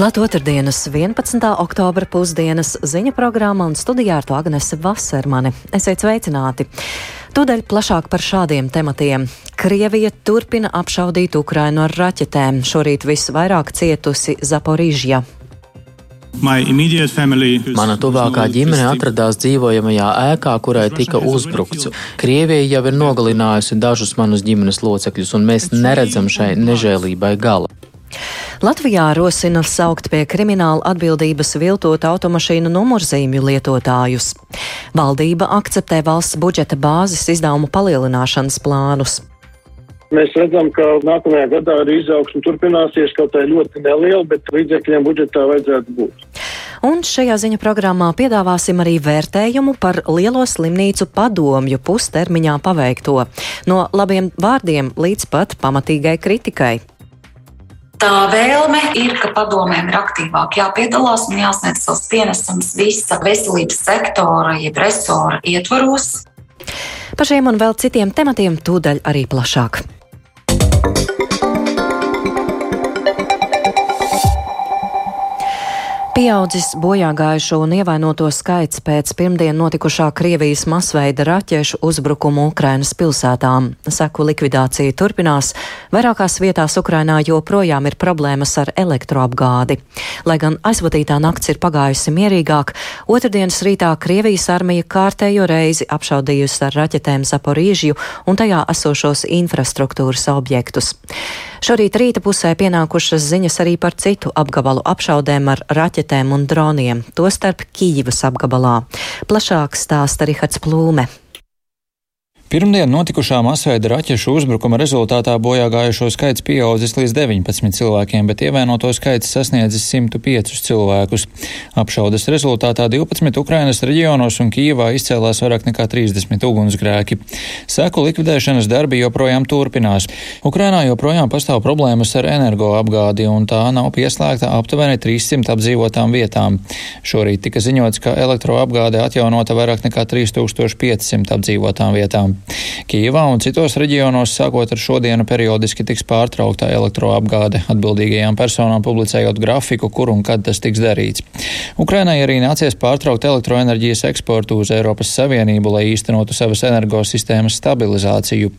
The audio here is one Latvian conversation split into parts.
Klāt otrdienas 11. oktobra pusdienas ziņa programma un studijā ar to Agnese Vasermane. Esiet sveicināti! Tūdaļ plašāk par šādiem tematiem. Krievija turpina apšaudīt Ukrainu ar raķetēm. Šorīt visvairāk cietusi Zaporīžja. Mana tuvākā ģimene atradās dzīvojamajā ēkā, kurai tika uzbrukts. Krievija jau ir nogalinājusi dažus manus ģimenes locekļus, un mēs neredzam šai nežēlībai gala. Latvijā rosina saukt pie krimināla atbildības viltot automašīnu numurzīmju lietotājus. Valdība akceptē valsts budžeta bāzes izdevumu palielināšanas plānus. Mēs redzam, ka nākamajā gadā arī izaugsme turpināsies, kaut kā ļoti neliela, bet līdzekļiem budžetā vajadzētu būt. Un šajā ziņa programmā piedāvāsim arī vērtējumu par lielo slimnīcu padomju pustermiņā paveikto. No labiem vārdiem līdz pat pamatīgai kritikai. Tā vēlme ir, ka padomēm ir aktīvāk jāpiedalās un jāsniedz savs pienesums visa veselības sektora, jeb resora ietvaros. Par šiem un vēl citiem tematiem tūdaļ arī plašāk. Pieaudzis bojā gājušo un ievainoto skaits pēc pirmdien notikušā Krievijas masveida raķešu uzbrukumu Ukrainas pilsētām. Seku likvidācija turpinās. Vairākās vietās Ukrainā joprojām ir problēmas ar elektroapgādi. Lai gan aizvadītā nakts ir pagājusi mierīgāk, otrdienas rītā Krievijas armija kārtējo reizi apšaudījusi ar raķetēm Zaporīžju un tajā esošos infrastruktūras objektus. Šorīt rīta pusē pienākušas ziņas arī par citu apgabalu apšaudēm ar raķetēm un droniem, tostarp Kīivas apgabalā. Plašāk stāsta Rihards Plūme. Pirmdien notikušā masveida raķešu uzbrukuma rezultātā bojā gājušo skaits pieaudzis līdz 19 cilvēkiem, bet ievainoto skaits sasniedzis 105 cilvēkus. Apšaudes rezultātā 12 Ukrainas reģionos un Kīvā izcēlās vairāk nekā 30 ugunsgrēki. Seku likvidēšanas darbi joprojām turpinās. Ukrainā joprojām pastāv problēmas ar energoapgādi, un tā nav pieslēgta aptuveni 300 apdzīvotām vietām. Šorīt tika ziņots, ka elektroapgāde atjaunota vairāk nekā 3500 apdzīvotām vietām. Kīvā un citos reģionos sākot ar šodienu periodiski tiks pārtraukta elektroapgāde atbildīgajām personām publicējot grafiku, kur un kad tas tiks darīts. Ukrainai arī nācies pārtraukt elektroenerģijas eksportu uz Eiropas Savienību, lai īstenotu savas energosistēmas stabilizāciju.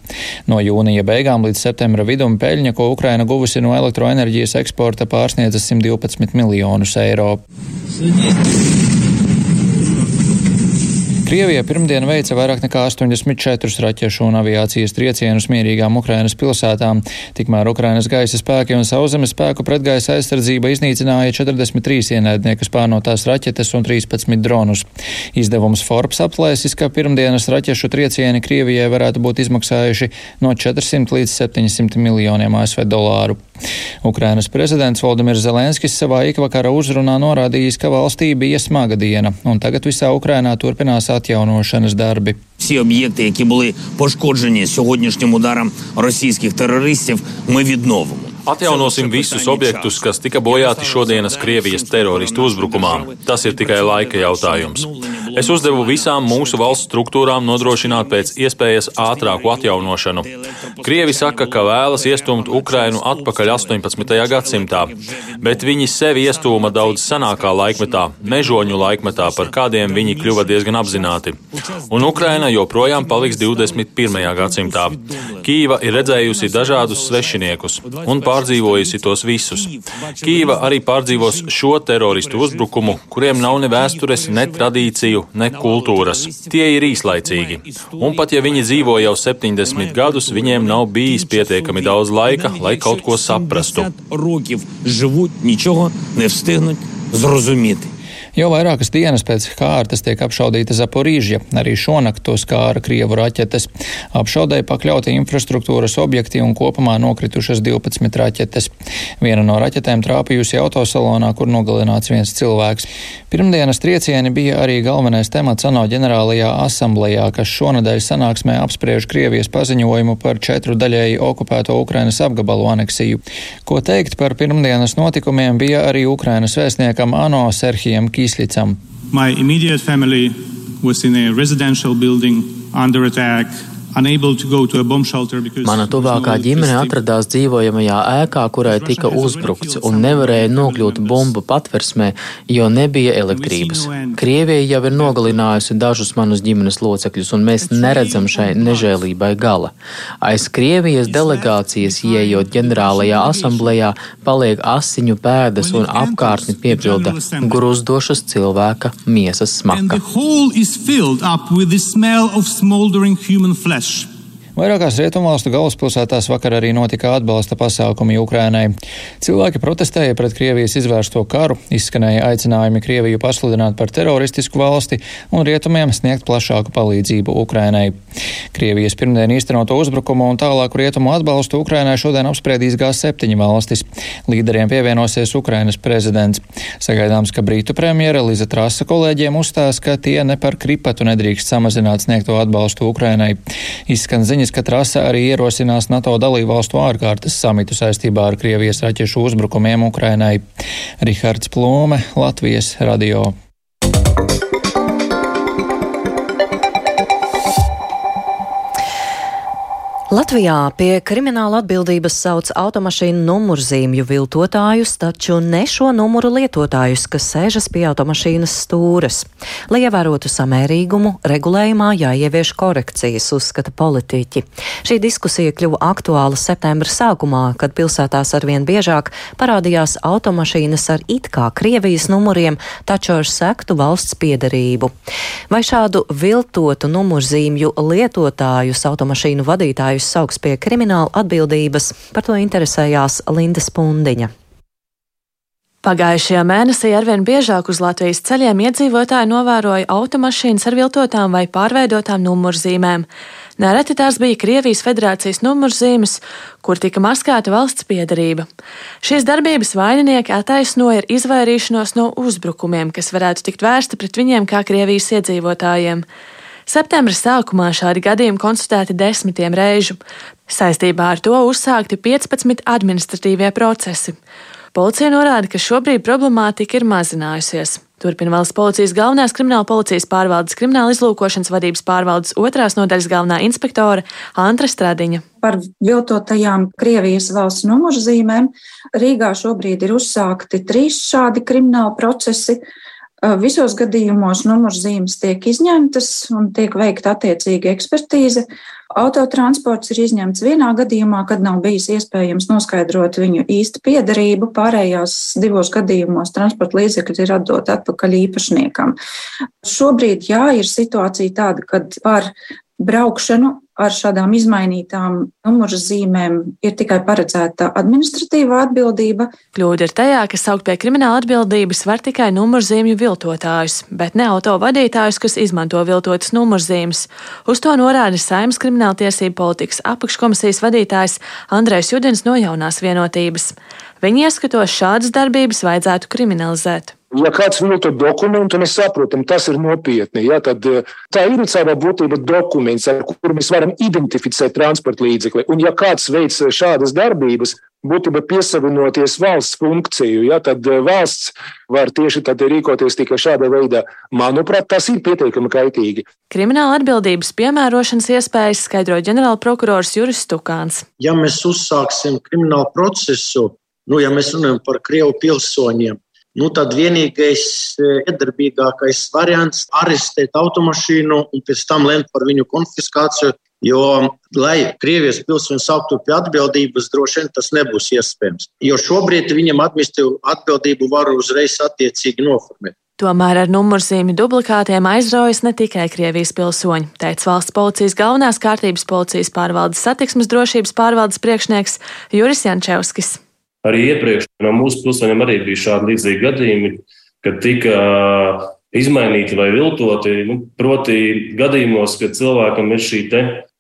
No jūnija beigām līdz septembra vidum peļņa, ko Ukraina guvusi no elektroenerģijas eksporta, pārsniedza 112 miljonus eiro. Sudien. Krievija pirmdien veica vairāk nekā 84 raķešu un aviācijas triecienus mierīgām Ukrainas pilsētām. Tikmēr Ukrainas gaisa spēki un sauszemes spēku pretgaisa aizsardzība iznīcināja 43 ienaidnieku spārnotās raķetes un 13 dronus. Izdevums Forbes aplēsis, ka pirmdienas raķešu triecieni Krievijai varētu būt izmaksājuši no 400 līdz 700 miljoniem ASV dolāru. Ukrainas prezidents Valdemirs Zelenskis savā ikvakara uzrunā norādījis, ka valstī bija smaga diena, un tagad visā Ukrainā turpinās atjaunošanas darbi. Всі об'єкти, які були пошкоджені сьогоднішнім ударом російських терористів, ми відновимо. Atjaunosim visus objektus, kas tika bojāti šodienas Krievijas teroristu uzbrukumā. Tas ir tikai laika jautājums. Es uzdevu visām mūsu valsts struktūrām nodrošināt pēc iespējas ātrāku atjaunošanu. Krievi saka, ka vēlas iestumt Ukrainu atpakaļ 18. gadsimtā, bet viņi sevi iestūma daudz senākā laikmetā, mežoņu laikmetā, par kādiem viņi kļuva diezgan apzināti. Un Ukraina joprojām paliks 21. gadsimtā. Kīva ir redzējusi dažādus svešiniekus un pārdzīvojusi tos visus. Kīva arī pārdzīvos šo teroristu uzbrukumu, kuriem nav ne vēstures, ne tradīciju, ne kultūras. Tie ir īslaicīgi. Un pat ja viņi dzīvo jau 70 gadus, viņiem nav bijis pietiekami daudz laika, lai kaut ko saprastu. Зрозуміти. Jau vairākas dienas pēc kārtas tiek apšaudīta Zaporīžja, arī šonakt to skāra Krievu raķetes. Apšaudēja pakļauti infrastruktūras objekti un kopumā nokritušas 12 raķetes. Viena no raķetēm trāpījusi autosalonā, kur nogalināts viens cilvēks. Pirmdienas triecieni bija arī galvenais temats ANO ģenerālajā asamblējā, kas šonadēļ sanāksmē apspriež Krievijas paziņojumu par četru daļēji okupēto Ukrainas apgabalu aneksiju. Ko teikt par pirmdienas notikumiem bija arī Ukrainas vēstniekam ANO Serhijam Kīsam. My immediate family was in a residential building under attack Mana tuvākā ģimene atradās dzīvojamajā ēkā, kurai tika uzbrukts, un nevarēja nokļūt bumbu patversmē, jo nebija elektrības. Krievija jau ir nogalinājusi dažus manus ģimenes locekļus, un mēs neredzam šai nežēlībai gala. Aiz Krievijas delegācijas ieejot ģenerālajā asamblējā, paliek asiņu pēdas un apkārtni piepilda gruzdošas cilvēka miesas smaka. us Vairākās rietumvalstu galvaspilsētās vakar arī notika atbalsta pasākumi Ukrainai. Cilvēki protestēja pret Krievijas izvērsto karu, izskanēja aicinājumi Krieviju pasludināt par teroristisku valsti un rietumiem sniegt plašāku palīdzību Ukrainai. Krievijas pirmdien īstenoto uzbrukumu un tālāku rietumu atbalstu Ukrainai šodien apspriedīs G7 valstis. Līderiem pievienosies Ukrainas prezidents. Sagaidāms, ka Brītu premjera Liza Trasa kolēģiem uzstās, ka tie ne par kripatu nedrīkst samazināt sniegto atbalstu Ukrainai. Izskan ziņas, ka trase arī ierosinās NATO dalībvalstu ārkārtas samitu saistībā ar Krievijas raķešu uzbrukumiem Ukrainai. Rihards Plūme, Latvijas radio. Latvijā pie krimināla atbildības sauc automašīnu numurzīmju viltotājus, taču ne šo numuru lietotājus, kas sēžas pie automašīnas stūres. Lai ievērotu samērīgumu, regulējumā jāievieš korekcijas, uzskata politiķi. Šī diskusija kļuva aktuāla septembra sākumā, kad pilsētās arvien biežāk parādījās automašīnas ar it kā Krievijas numuriem, taču ar sektu valsts piedarību. Vai šādu viltotu numurzīmju lietotājus automašīnu vadītājus tiesājus sauks pie krimināla atbildības, par to interesējās Linda Spundiņa. Pagājušajā mēnesī arvien biežāk uz Latvijas ceļiem iedzīvotāji novēroja automašīnas ar viltotām vai pārveidotām numurzīmēm. Nereti tās bija Krievijas federācijas numurzīmes, kur tika maskēta valsts piedarība. Šīs darbības vaininieki attaisnoja ar izvairīšanos no uzbrukumiem, kas varētu tikt vērsti pret viņiem kā Krievijas iedzīvotājiem. Septembra sākumā šādi gadījumi konstatēti desmitiem reižu. Saistībā ar to uzsākti 15 administratīvie procesi. Policija norāda, ka šobrīd problemātika ir mazinājusies. Turpina valsts policijas galvenās krimināla policijas pārvaldes krimināla izlūkošanas vadības pārvaldes otrās nodaļas galvenā inspektore Antra Stradiņa. Par viltotajām Krievijas valsts numurzīmēm Rīgā šobrīd ir uzsākti trīs šādi krimināli procesi. Visos gadījumos numurzīmes tiek izņemtas un tiek veikta attiecīga ekspertīze. Autotransports ir izņemts vienā gadījumā, kad nav bijis iespējams noskaidrot viņu īstu piedarību. Pārējās divos gadījumos transporta līdzekļi ir atdot atpakaļ īpašniekam. Šobrīd, jā, ir situācija tāda, kad par braukšanu ar šādām izmainītām numuru zīmēm ir tikai paredzēta administratīva atbildība. Kļūda ir tajā, ka saukt pie krimināla atbildības var tikai numurzīmju viltotājus, bet ne auto vadītājus, kas izmanto viltotas numurzīmes. Uz to norāda Saimnes krimināltiesību politikas apakškomisijas vadītājs Andrēs Judins no jaunās vienotības. Viņi ieskatos šādas darbības vajadzētu kriminalizēt. Ja kāds vilto dokumentu, mēs saprotam, tas ir nopietni. Ja, tad eh, tā ir savā būtībā dokuments, ar kuru mēs varam identificēt transporta līdzekli. Un, ja kāds veic šādas darbības, būtībā piesavinoties valsts funkciju, ja, tad eh, valsts var tieši tad rīkoties tikai šādā veidā. Manuprāt, tas ir pietiekami kaitīgi. Krimināla atbildības piemērošanas iespējas skaidro ģenerālprokurors Juris Stukāns. Ja mēs uzsāksim kriminālu procesu, nu, ja mēs runājam par Krievu pilsoņiem, nu, tad vienīgais e, iedarbīgākais variants ir arestēt automašīnu un pēc tam lemt par viņu konfiskāciju. Jo, lai Krievijas pilsoņi sauktu pie atbildības, droši vien tas nebūs iespējams. Jo šobrīd viņam administratīvu atbildību var uzreiz attiecīgi noformēt. Tomēr ar numurzīmju duplikātiem aizraujas ne tikai Krievijas pilsoņi, teica valsts policijas galvenās kārtības policijas pārvaldes satiksmes drošības pārvaldes priekšnieks Juris Jančevskis. Arī iepriekš no mūsu pilsoņiem arī bija šādi līdzīgi gadījumi, kad tika izmainīti vai viltoti. Nu, proti, gadījumos, kad cilvēkam ir šī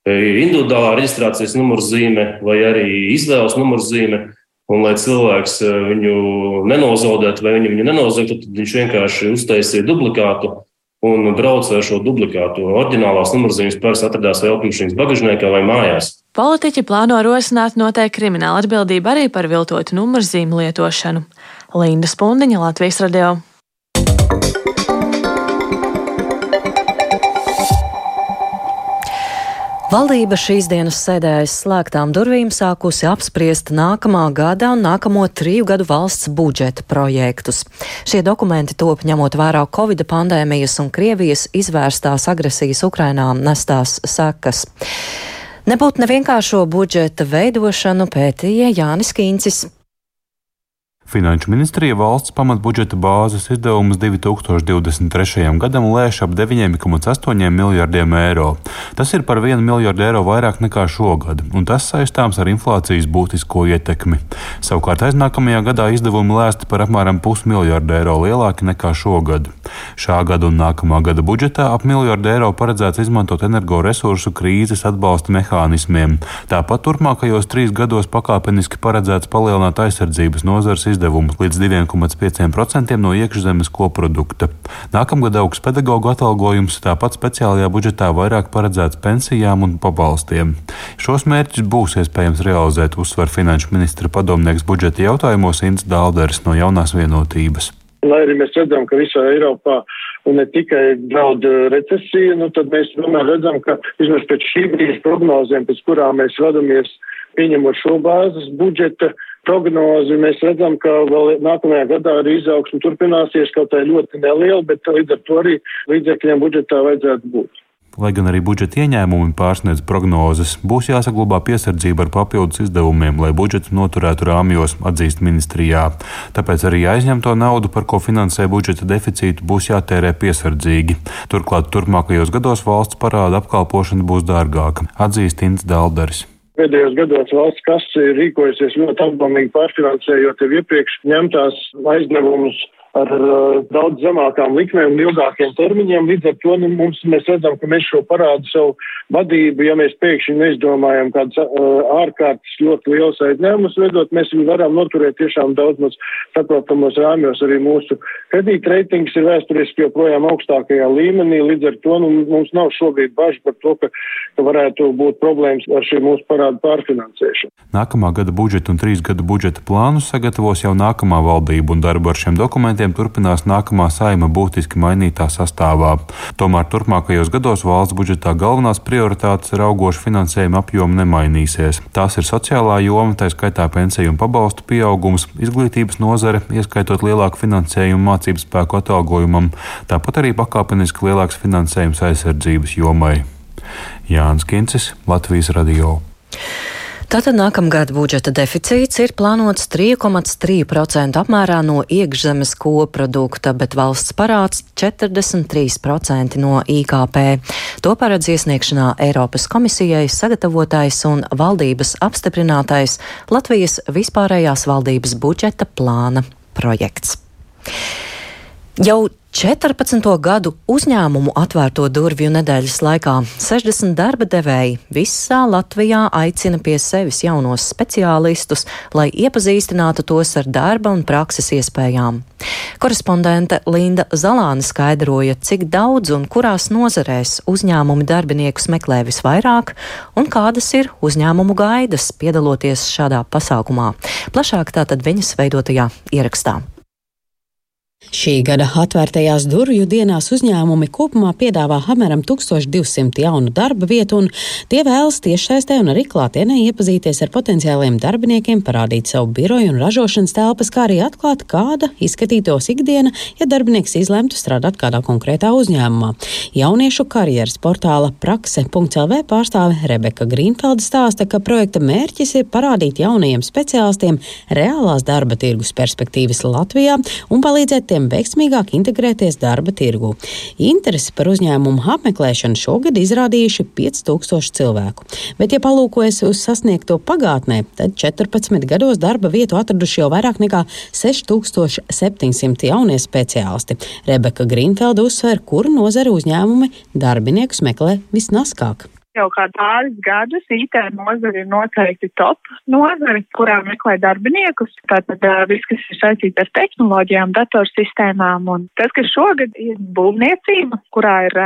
individuālā reģistrācijas numurzīme vai arī izvēles numurzīme, un lai cilvēks viņu nenozaudētu vai viņu, viņu nenozaudētu, tad viņš vienkārši uztaisīja duplikātu un brauca ar šo duplikātu. Orģinālās numurzīmes parasti atradās vai automašīnas bagāžniekā vai mājās. Politiķi plāno rosināt noteikti krimināla atbildību arī par viltotu numurzīmu lietošanu. Linda Spundiņa, Latvijas radio. Valdība šīs dienas sēdē aiz slēgtām durvīm sākusi apspriest nākamā gada un nākamo triju gadu valsts budžeta projektus. Šie dokumenti top ņemot vērā Covid pandēmijas un Krievijas izvērstās agresijas Ukrainā nestās sekas. Nebūtu nevienkāršo budžeta veidošanu pētīja Jānis Kīncis. Finanšu ministrija valsts pamatbudžeta bāzes izdevumus 2023. gadam lēš ap 9,8 miljardiem eiro. Tas ir par 1 miljardu eiro vairāk nekā šogad, un tas saistāms ar inflācijas būtisko ietekmi. Savukārt aiznākamajā gadā izdevumi lēsti par apmēram pusmiljardu eiro lielāki nekā šogad. Šā gada un nākamā gada budžetā ap miljardu eiro paredzēts izmantot energoresursu krīzes atbalsta mehānismiem. Tāpat turpmākajos trīs gados pakāpeniski paredzēts palielināt aizsardzības nozares izdevumus līdz 2,5% no iekšzemes koprodukta. Nākamgad augs pedagoģu atalgojums, tāpat speciālajā budžetā vairāk paredzēts pensijām un pabalstiem. Šos mērķus būs iespējams realizēt, uzsver finanšu ministra padomnieks budžeta jautājumos Inns Dālderis no jaunās vienotības. Lai arī mēs redzam, ka visā Eiropā ne tikai draud recesija, nu tad mēs tomēr redzam, ka vismaz pēc šī brīža prognozēm, pēc kurām mēs vadamies, pieņemot šo bāzes budžeta, prognozi mēs redzam, ka vēl nākamajā gadā arī izaugsme turpināsies, kaut tā ļoti neliela, bet līdz ar to arī līdzekļiem budžetā vajadzētu būt. Lai gan arī budžeta ieņēmumi pārsniedz prognozes, būs jāsaglabā piesardzība ar papildus izdevumiem, lai budžetu noturētu rāmjos, atzīst ministrijā. Tāpēc arī aizņemto naudu, par ko finansē budžeta deficītu, būs jātērē piesardzīgi. Turklāt turpmākajos gados valsts parāda apkalpošana būs dārgāka, atzīst Ints Daldaris. Pēdējos gados valsts kasa ir rīkojusies ļoti apdomīgi pārfinansējot jau iepriekš ņemtās aizdevumus ar uh, daudz zemākām likmēm un ilgākiem termiņiem. Līdz ar to nu, mums, mēs redzam, ka mēs šo parādu savu vadību, ja mēs pēkšņi neizdomājam kādas uh, ārkārtas ļoti liels aizņēmumus veidot, mēs viņu varam noturēt tiešām daudz maz saprotamos rāmjos. Arī mūsu kredītreitings ir vēsturiski joprojām augstākajā līmenī. Līdz ar to nu, mums nav šobrīd bažu par to, ka, ka varētu būt problēmas ar šī mūsu parādu pārfinansēšanu. Nākamā gada budžeta un trīs gadu budžeta plānus sagatavos jau nākamā valdība un darbu ar šiem dokumentiem gadiem turpinās nākamā saima būtiski mainītā sastāvā. Tomēr turpmākajos gados valsts budžetā galvenās prioritātes ar augošu finansējuma apjomu nemainīsies. Tās ir sociālā joma, tā skaitā pensiju un pabalstu pieaugums, izglītības nozare, ieskaitot lielāku finansējumu mācību spēku atalgojumam, tāpat arī pakāpeniski lielāks finansējums aizsardzības jomai. Jānis Kincis, Latvijas Radio. Tātad nākamgad budžeta deficīts ir plānots 3,3% apmērā no iekšzemes koprodukta, bet valsts parāds 43% no IKP. To paredz iesniegšanā Eiropas komisijai sagatavotais un valdības apstiprinātais Latvijas vispārējās valdības budžeta plāna projekts. Jau 14. gadu uzņēmumu atvērto durvju nedēļas laikā 60 darba devēji visā Latvijā aicina pie sevis jaunos speciālistus, lai iepazīstinātu tos ar darba un prakses iespējām. Korespondente Linda Zalāne skaidroja, cik daudz un kurās nozarēs uzņēmumi darbiniekus meklē visvairāk un kādas ir uzņēmumu gaidas piedaloties šādā pasākumā. Plašāk tātad viņas veidotajā ierakstā. Šī gada atvērtajās durvju dienās uzņēmumi kopumā piedāvā apmēram 1200 jaunu darba vietu, un tie vēlas tiešsaistē un arī klātienē iepazīties ar potenciāliem darbiniekiem, parādīt savu biroju un ražošanas telpas, kā arī atklāt, kāda izskatītos ikdiena, ja darbinieks izlemtu strādāt kādā konkrētā uzņēmumā. Jauniešu karjeras portāla prakse.lv pārstāve Rebeka Grīnfelda stāsta, ka projekta mērķis ir parādīt jaunajiem speciālistiem reālās darba tirgus perspektīvas Latvijā un palīdzēt tiem veiksmīgāk integrēties darba tirgu. Interesi par uzņēmumu apmeklēšanu šogad izrādījuši 5000 cilvēku. Bet, ja palūkojas uz sasniegto pagātnē, tad 14 gados darba vietu atraduši jau vairāk nekā 6700 jaunie speciālisti. Rebeka Grīnfelda uzsver, kuru nozara uzņēmumi darbiniekus meklē visnaskāk jau kā pāris gadus IT nozare ir noteikti top nozare, kurā meklē darbiniekus. Tātad viss, kas ir saistīts ar tehnoloģijām, datorsistēmām un tas, kas šogad ir būvniecība, kurā ir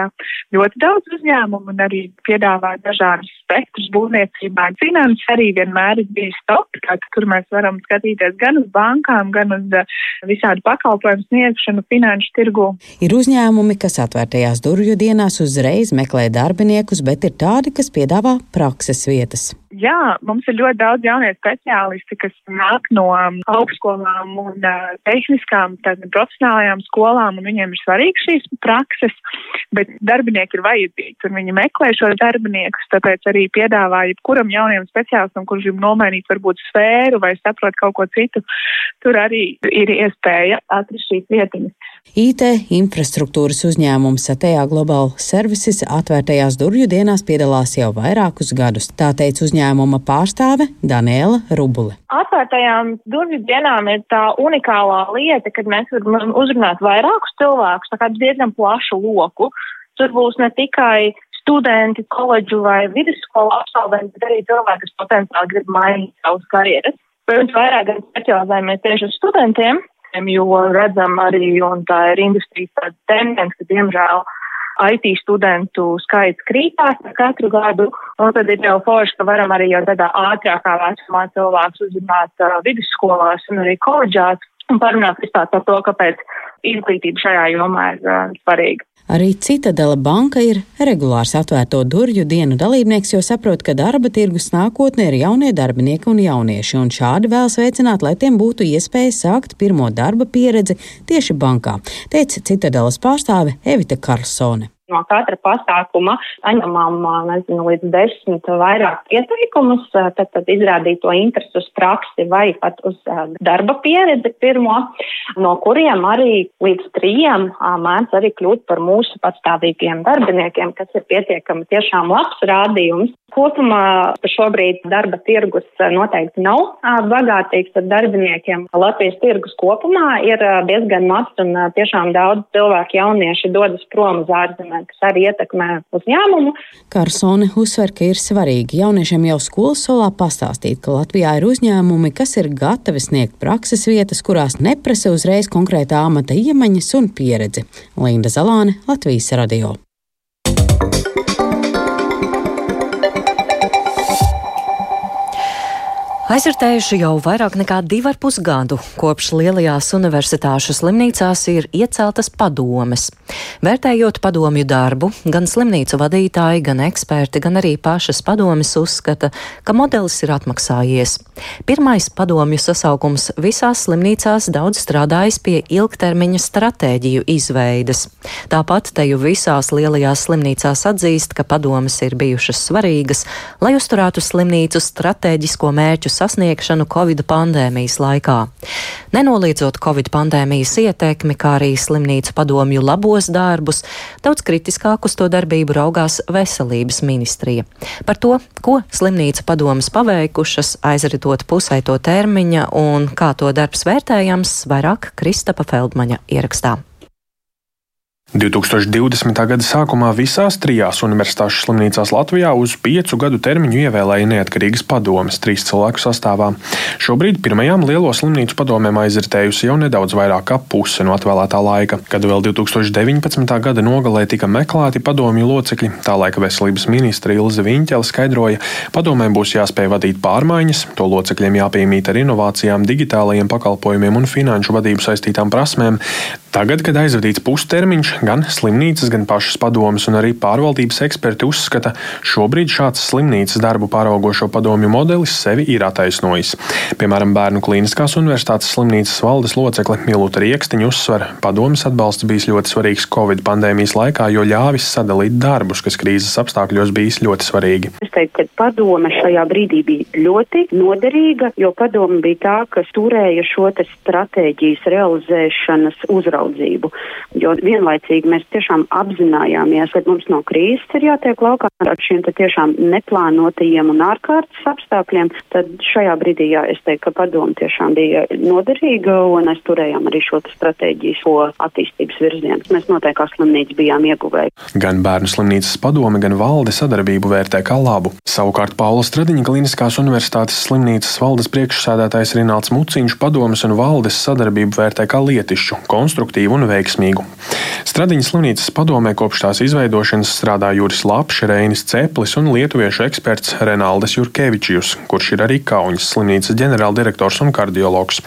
ļoti daudz uzņēmumu un arī piedāvā dažādas spektrs būvniecībā. Finanses arī vienmēr ir bijis top, tā, tur mēs varam skatīties gan uz bankām, gan uz visādu pakalpojumu sniegšanu finanšu tirgu. Ir uzņēmumi, kas atvērtajās durvju dienās uzreiz meklē darbiniekus, bet ir tādi, kas piedāvā prakses vietas. Jā, mums ir ļoti daudz jaunie speciālisti, kas nāk no um, augstskolām un uh, tehniskām, tātad profesionālajām skolām, un viņiem ir svarīgi šīs prakses, bet darbinieki ir vajadzīgi, un viņi meklē šos darbiniekus, tāpēc arī piedāvā jebkuram jauniem speciālistam, kurš grib nomainīt varbūt sfēru vai saprot kaut ko citu, tur arī ir iespēja atrast šīs vietiņas. IT infrastruktūras uzņēmums Atejā Global Services atvērtajās durvju dienās piedalās jau vairākus gadus. Tā teica uzņēmuma pārstāve Daniela Rubule. Atvērtajām durvju dienām ir tā unikālā lieta, kad mēs varam uzrunāt vairākus cilvēkus, tā kā diezgan plašu loku. Tur būs ne tikai studenti, koledžu vai vidusskolu absolventi, bet arī cilvēki, kas potenciāli grib mainīt savus karjeras. Protams, vairāk gan specializējamies tieši uz studentiem, jo redzam arī, un tā ir industrijas tāda tendence, ka diemžēl IT studentu skaits krītās katru gadu, un tad ir jau forši, ka varam arī jau tādā ātrākā vecumā cilvēks uzrunāt uh, vidusskolās un arī koledžās un parunāt vispār par to, kāpēc izglītība šajā jomā ir uh, svarīga. Arī Citadela banka ir regulārs atvērto durvju dienu dalībnieks, jo saprot, ka darba tirgus nākotnē ir jaunie darbinieki un jaunieši, un šādi vēlas veicināt, lai tiem būtu iespēja sākt pirmo darba pieredzi tieši bankā, teica Citadelas pārstāve Evita Karlsone. No katra pasākuma saņemam nezinu, līdz desmit vairāk pieteikumus, tad, tad izrādīt to interesi uz praksi vai pat uz darba pieredzi pirmo, no kuriem arī līdz trījiem mēdz arī kļūt par mūsu patstāvīgiem darbiniekiem, kas ir pietiekami tiešām labs rādījums. Kopumā šobrīd darba tirgus noteikti nav bagātīgs ar darbiniekiem. Latvijas tirgus kopumā ir diezgan mazs un tiešām daudz cilvēku jaunieši dodas prom uz ārzemēm, kas arī ietekmē uzņēmumu. Karsone uzsver, ka ir svarīgi jauniešiem jau skolas solā pastāstīt, ka Latvijā ir uzņēmumi, kas ir gatavi sniegt prakses vietas, kurās neprasa uzreiz konkrētā amata iemaņas un pieredzi. Linda Zalāne, Latvijas radio. Aizvērtējuši jau vairāk nekā divu ar pus gadu, kopš lielajās universitāšu slimnīcās ir ieceltas padomes. Vērtējot padomju darbu, gan slimnīcu vadītāji, gan eksperti, gan arī pašas padomes uzskata, ka modelis ir atmaksājies. Pirmais padomju sasaukums visās slimnīcās daudz strādājis pie ilgtermiņa stratēģiju izveides. Tāpat teju visās lielajās slimnīcās atzīst, ka padomes ir bijušas svarīgas, lai uzturētu slimnīcu stratēģisko mērķu sasniegšanu Covid pandēmijas laikā. Nenoliedzot Covid pandēmijas ietekmi, kā arī slimnīcu padomju labos darbus, daudz kritiskāk uz to darbību raugās veselības ministrija. Par to, ko slimnīcu padomas paveikušas, aizritot pusē to termiņa un kā to darbs vērtējams, vairāk Kristapa Feldmaņa ierakstā. 2020. gada sākumā visās trijās universitāšu slimnīcās Latvijā uz piecu gadu termiņu ievēlēja neatkarīgas padomes, trīs cilvēku sastāvā. Šobrīd pirmajām lielo slimnīcu padomēm aizritējusi jau nedaudz vairāk kā puse no atvēlētā laika. Kad vēl 2019. gada nogalē tika meklēti padomju locekļi, tā laika veselības ministra Ilze Viņķela skaidroja, padomēm būs jāspēj vadīt pārmaiņas, to locekļiem jāpiemīt ar inovācijām, digitālajiem pakalpojumiem un finanšu vadību saistītām prasmēm. Tagad, kad aizvadīts pustermiņš, gan slimnīcas, gan pašas padomas un arī pārvaldības eksperti uzskata, šobrīd šāds slimnīcas darbu pāraugošo padomju modelis sevi ir attaisnojis. Piemēram, Bērnu Kliniskās universitātes slimnīcas valdes locekle Milūta Riekstiņa uzsver, padomas atbalsts bijis ļoti svarīgs Covid pandēmijas laikā, jo ļāvis sadalīt darbus, kas krīzes apstākļos bijis ļoti svarīgi. Es teiktu, ka padome šajā brīdī bija ļoti noderīga, jo padome bija tā, kas turēja šo stratēģijas realizēšanas uzraudzību. Jo vienlaicīgi mēs tiešām apzinājāmies, ka mums no krīzes ir jātiek laukā ar šiem tiešām neplānotajiem un ārkārtas apstākļiem. Tad šajā brīdī, jā, es teiktu, ka padomu tiešām bija noderīga un mēs turējām arī šo stratēģisko attīstības virzienu. Mēs noteikti kā slimnīca bijām ieguvēji. Gan bērnu slimnīcas padome, gan valde sadarbību vērtē kā labu. Savukārt Paula Stradiņa Kliniskās universitātes slimnīcas valdes priekšsēdētājs Rināls Muciņš padomas un valdes sadarbību vērtē kā lietišķu, konstruktīvu un veiksmīgu. Stradiņas slimnīcas padomē kopš tās izveidošanas strādā Juris Lapš, Reinis Ceplis un lietuviešu eksperts Renaldes Jurkevičijus, kurš ir arī Kaunas slimnīcas ģenerāldirektors un kardiologs.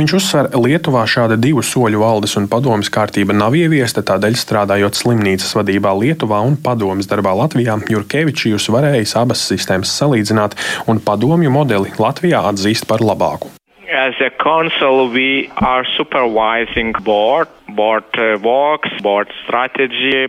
Viņš uzsver, Lietuvā šāda divu soļu valdes un padomas kārtība nav ieviesta, tādēļ strādājot slimnīcas vadībā Lietuvā un padomas darbā Latvijā, Jurkevičijus varējis abas sistēmas salīdzināt un padomju modeli Latvijā atzīst par labāku. As a council, we are supervising board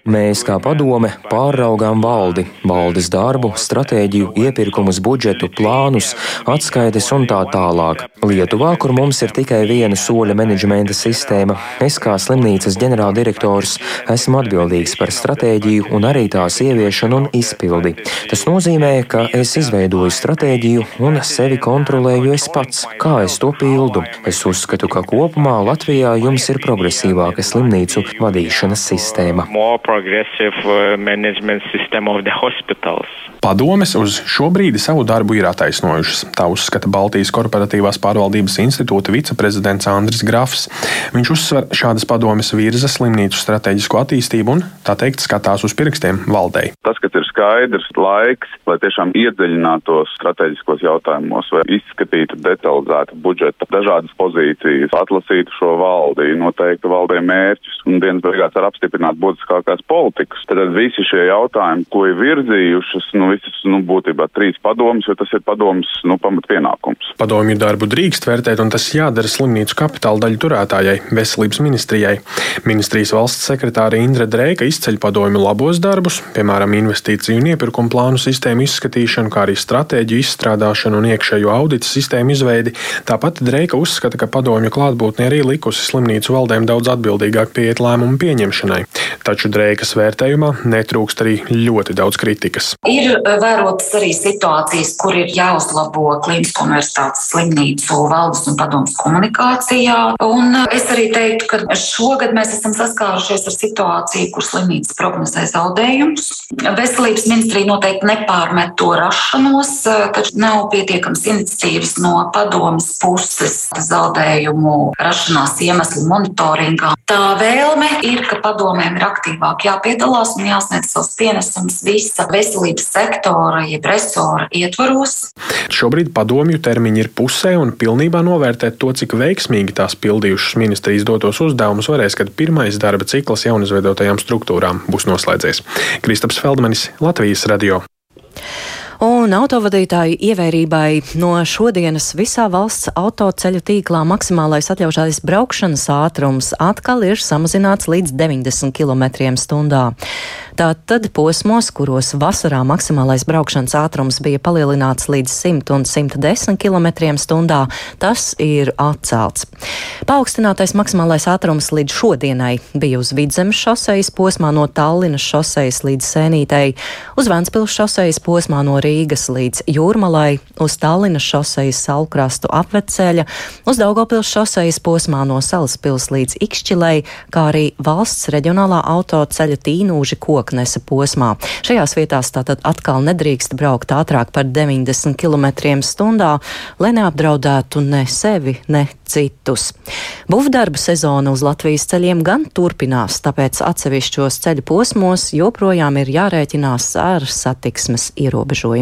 Mēs, kā padome, pāraugām valdi, valdes darbu, stratēģiju, iepirkumus, budžetu, plānus, atskaites un tā tālāk. Lietuvā, kur mums ir tikai viena soļa menedžmenta sistēma, es kā slimnīcas ģenerāldirektors esmu atbildīgs par stratēģiju un arī tās ieviešanu un izpildi. Tas nozīmē, ka es izveidoju stratēģiju un sevi kontrolēju es pats, kā es to pildu. Es uzskatu, ka kopumā Latvijā jums ir progresīvāk labāka slimnīcu vadīšanas sistēma. Padomes uz šo brīdi savu darbu ir attaisnojušas. Tā uzskata Baltijas korporatīvās pārvaldības institūta viceprezidents Andris Grafs. Viņš uzsver šādas padomes virza slimnīcu strateģisko attīstību un, tā teikt, skatās uz pirkstiem valdei. Tas, kas ir skaidrs laiks, lai tiešām iedziļinātos strateģiskos jautājumos vai izskatītu detalizētu budžeta dažādas pozīcijas, atlasītu šo valdi, noteiktu valdē mērķus un dienas beigās ar apstiprināt būtiskākās politikas. Tad visi šie jautājumi, ko ir virzījušas, nu, visas, nu, būtībā trīs padomus, jo tas ir padomus, nu, pamatpienākums. Padomju darbu drīkst vērtēt, un tas jādara slimnīcu kapitāla daļu turētājai, veselības ministrijai. Ministrijas valsts sekretāra Indra Dreika izceļ padomju labos darbus, piemēram, investīciju un iepirkumu plānu sistēmu izskatīšanu, kā arī stratēģiju izstrādāšanu un iekšējo audita sistēmu izveidi. Tāpat Dreika uzskata, ka padomju klātbūtne arī likusi slimnīcu valdēm daudz atbildīgāk pieiet lēmumu pieņemšanai. Taču Dreikas vērtējumā netrūkst arī ļoti daudz kritikas. Ir vērotas arī situācijas, kur ir jāuzlabo Klinisko universitātes slimnīcu valdes un padomus komunikācijā. Un es arī teiktu, ka šogad mēs esam saskārušies ar situāciju, kur slimnīca prognozē zaudējumus. Veselības ministrija noteikti nepārmet to rašanos, taču nav pietiekams iniciatīvas no padomas puses zaudējumu rašanās iemeslu monitoringā. Tā vēlme ir, ka padomēm ir aktīvāk jāpiedalās un jāsniedz savs pienesums visa veselības sektora, jeb resora ietvaros. Šobrīd padomju termiņi ir pusē un pilnībā novērtēt to, cik veiksmīgi tās pildījušas ministrijas dotos uzdevumus varēs, kad pirmais darba cikls jaunizveidotajām struktūrām būs noslēdzies. Kristaps Feldmanis, Latvijas radio. Un autovadītāju ievērībai no šodienas visā valsts autoceļu tīklā maksimālais atļaušais braukšanas ātrums atkal ir samazināts līdz 90 km/h. Tātad posmos, kuros vasarā maksimālais braukšanas ātrums bija palielināts līdz 100 un 110 km/h, tas ir atcelts. Paaugstinātais maksimālais ātrums līdz šodienai bija uz Vidzemes šosejas posmā no Tallinas šosejas līdz Sēnītei, uz Ventspils šosejas posmā no Rīgas līdz Jūrmalai, uz Tallinas šosejas Salkrastu apveceļa, uz Daugopils šosejas posmā no Salaspils līdz Ikšķilei, kā arī valsts reģionālā autoceļa tīnūži koku Loknesa posmā. Šajās vietās tātad atkal nedrīkst braukt ātrāk par 90 km/h, lai neapdraudētu ne sevi, ne citus. Būvdarbu sezona uz Latvijas ceļiem gan turpinās, tāpēc atsevišķos ceļu posmos joprojām ir jārēķinās ar satiksmes ierobežojumiem.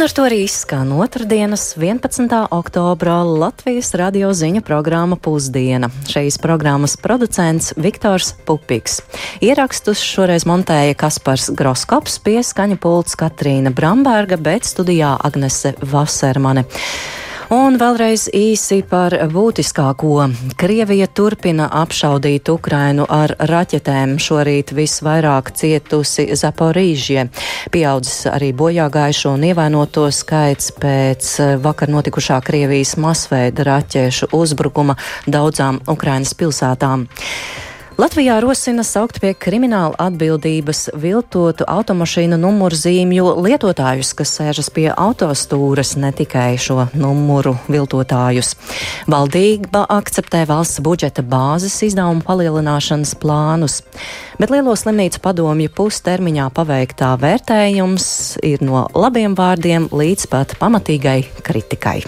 Un ar to arī izskan otrdienas, 11. oktobra Latvijas radio ziņu programma Pusdiena. Šīs programmas producents Viktors Pupiks. Ierakstus šoreiz montēja Kaspars Groskops, pie skaņa pults Katrīna Bramberga, bet studijā Agnese Vasermane. Un vēlreiz īsi par būtiskāko. Krievija turpina apšaudīt Ukrainu ar raķetēm. Šorīt visvairāk cietusi Zaporīžie. Pieaudzis arī bojāgājušo un ievainoto skaits pēc vakar notikušā Krievijas masveida raķešu uzbrukuma daudzām Ukrainas pilsētām. Latvijā rosina saukt pie krimināla atbildības viltotu automašīnu numurzīmju lietotājus, kas sēžas pie autostūras, ne tikai šo numuru viltotājus. Valdība akceptē valsts budžeta bāzes izdevumu palielināšanas plānus, bet Lielo slimnīcu padomju pustermiņā paveiktā vērtējums ir no labiem vārdiem līdz pat pamatīgai kritikai.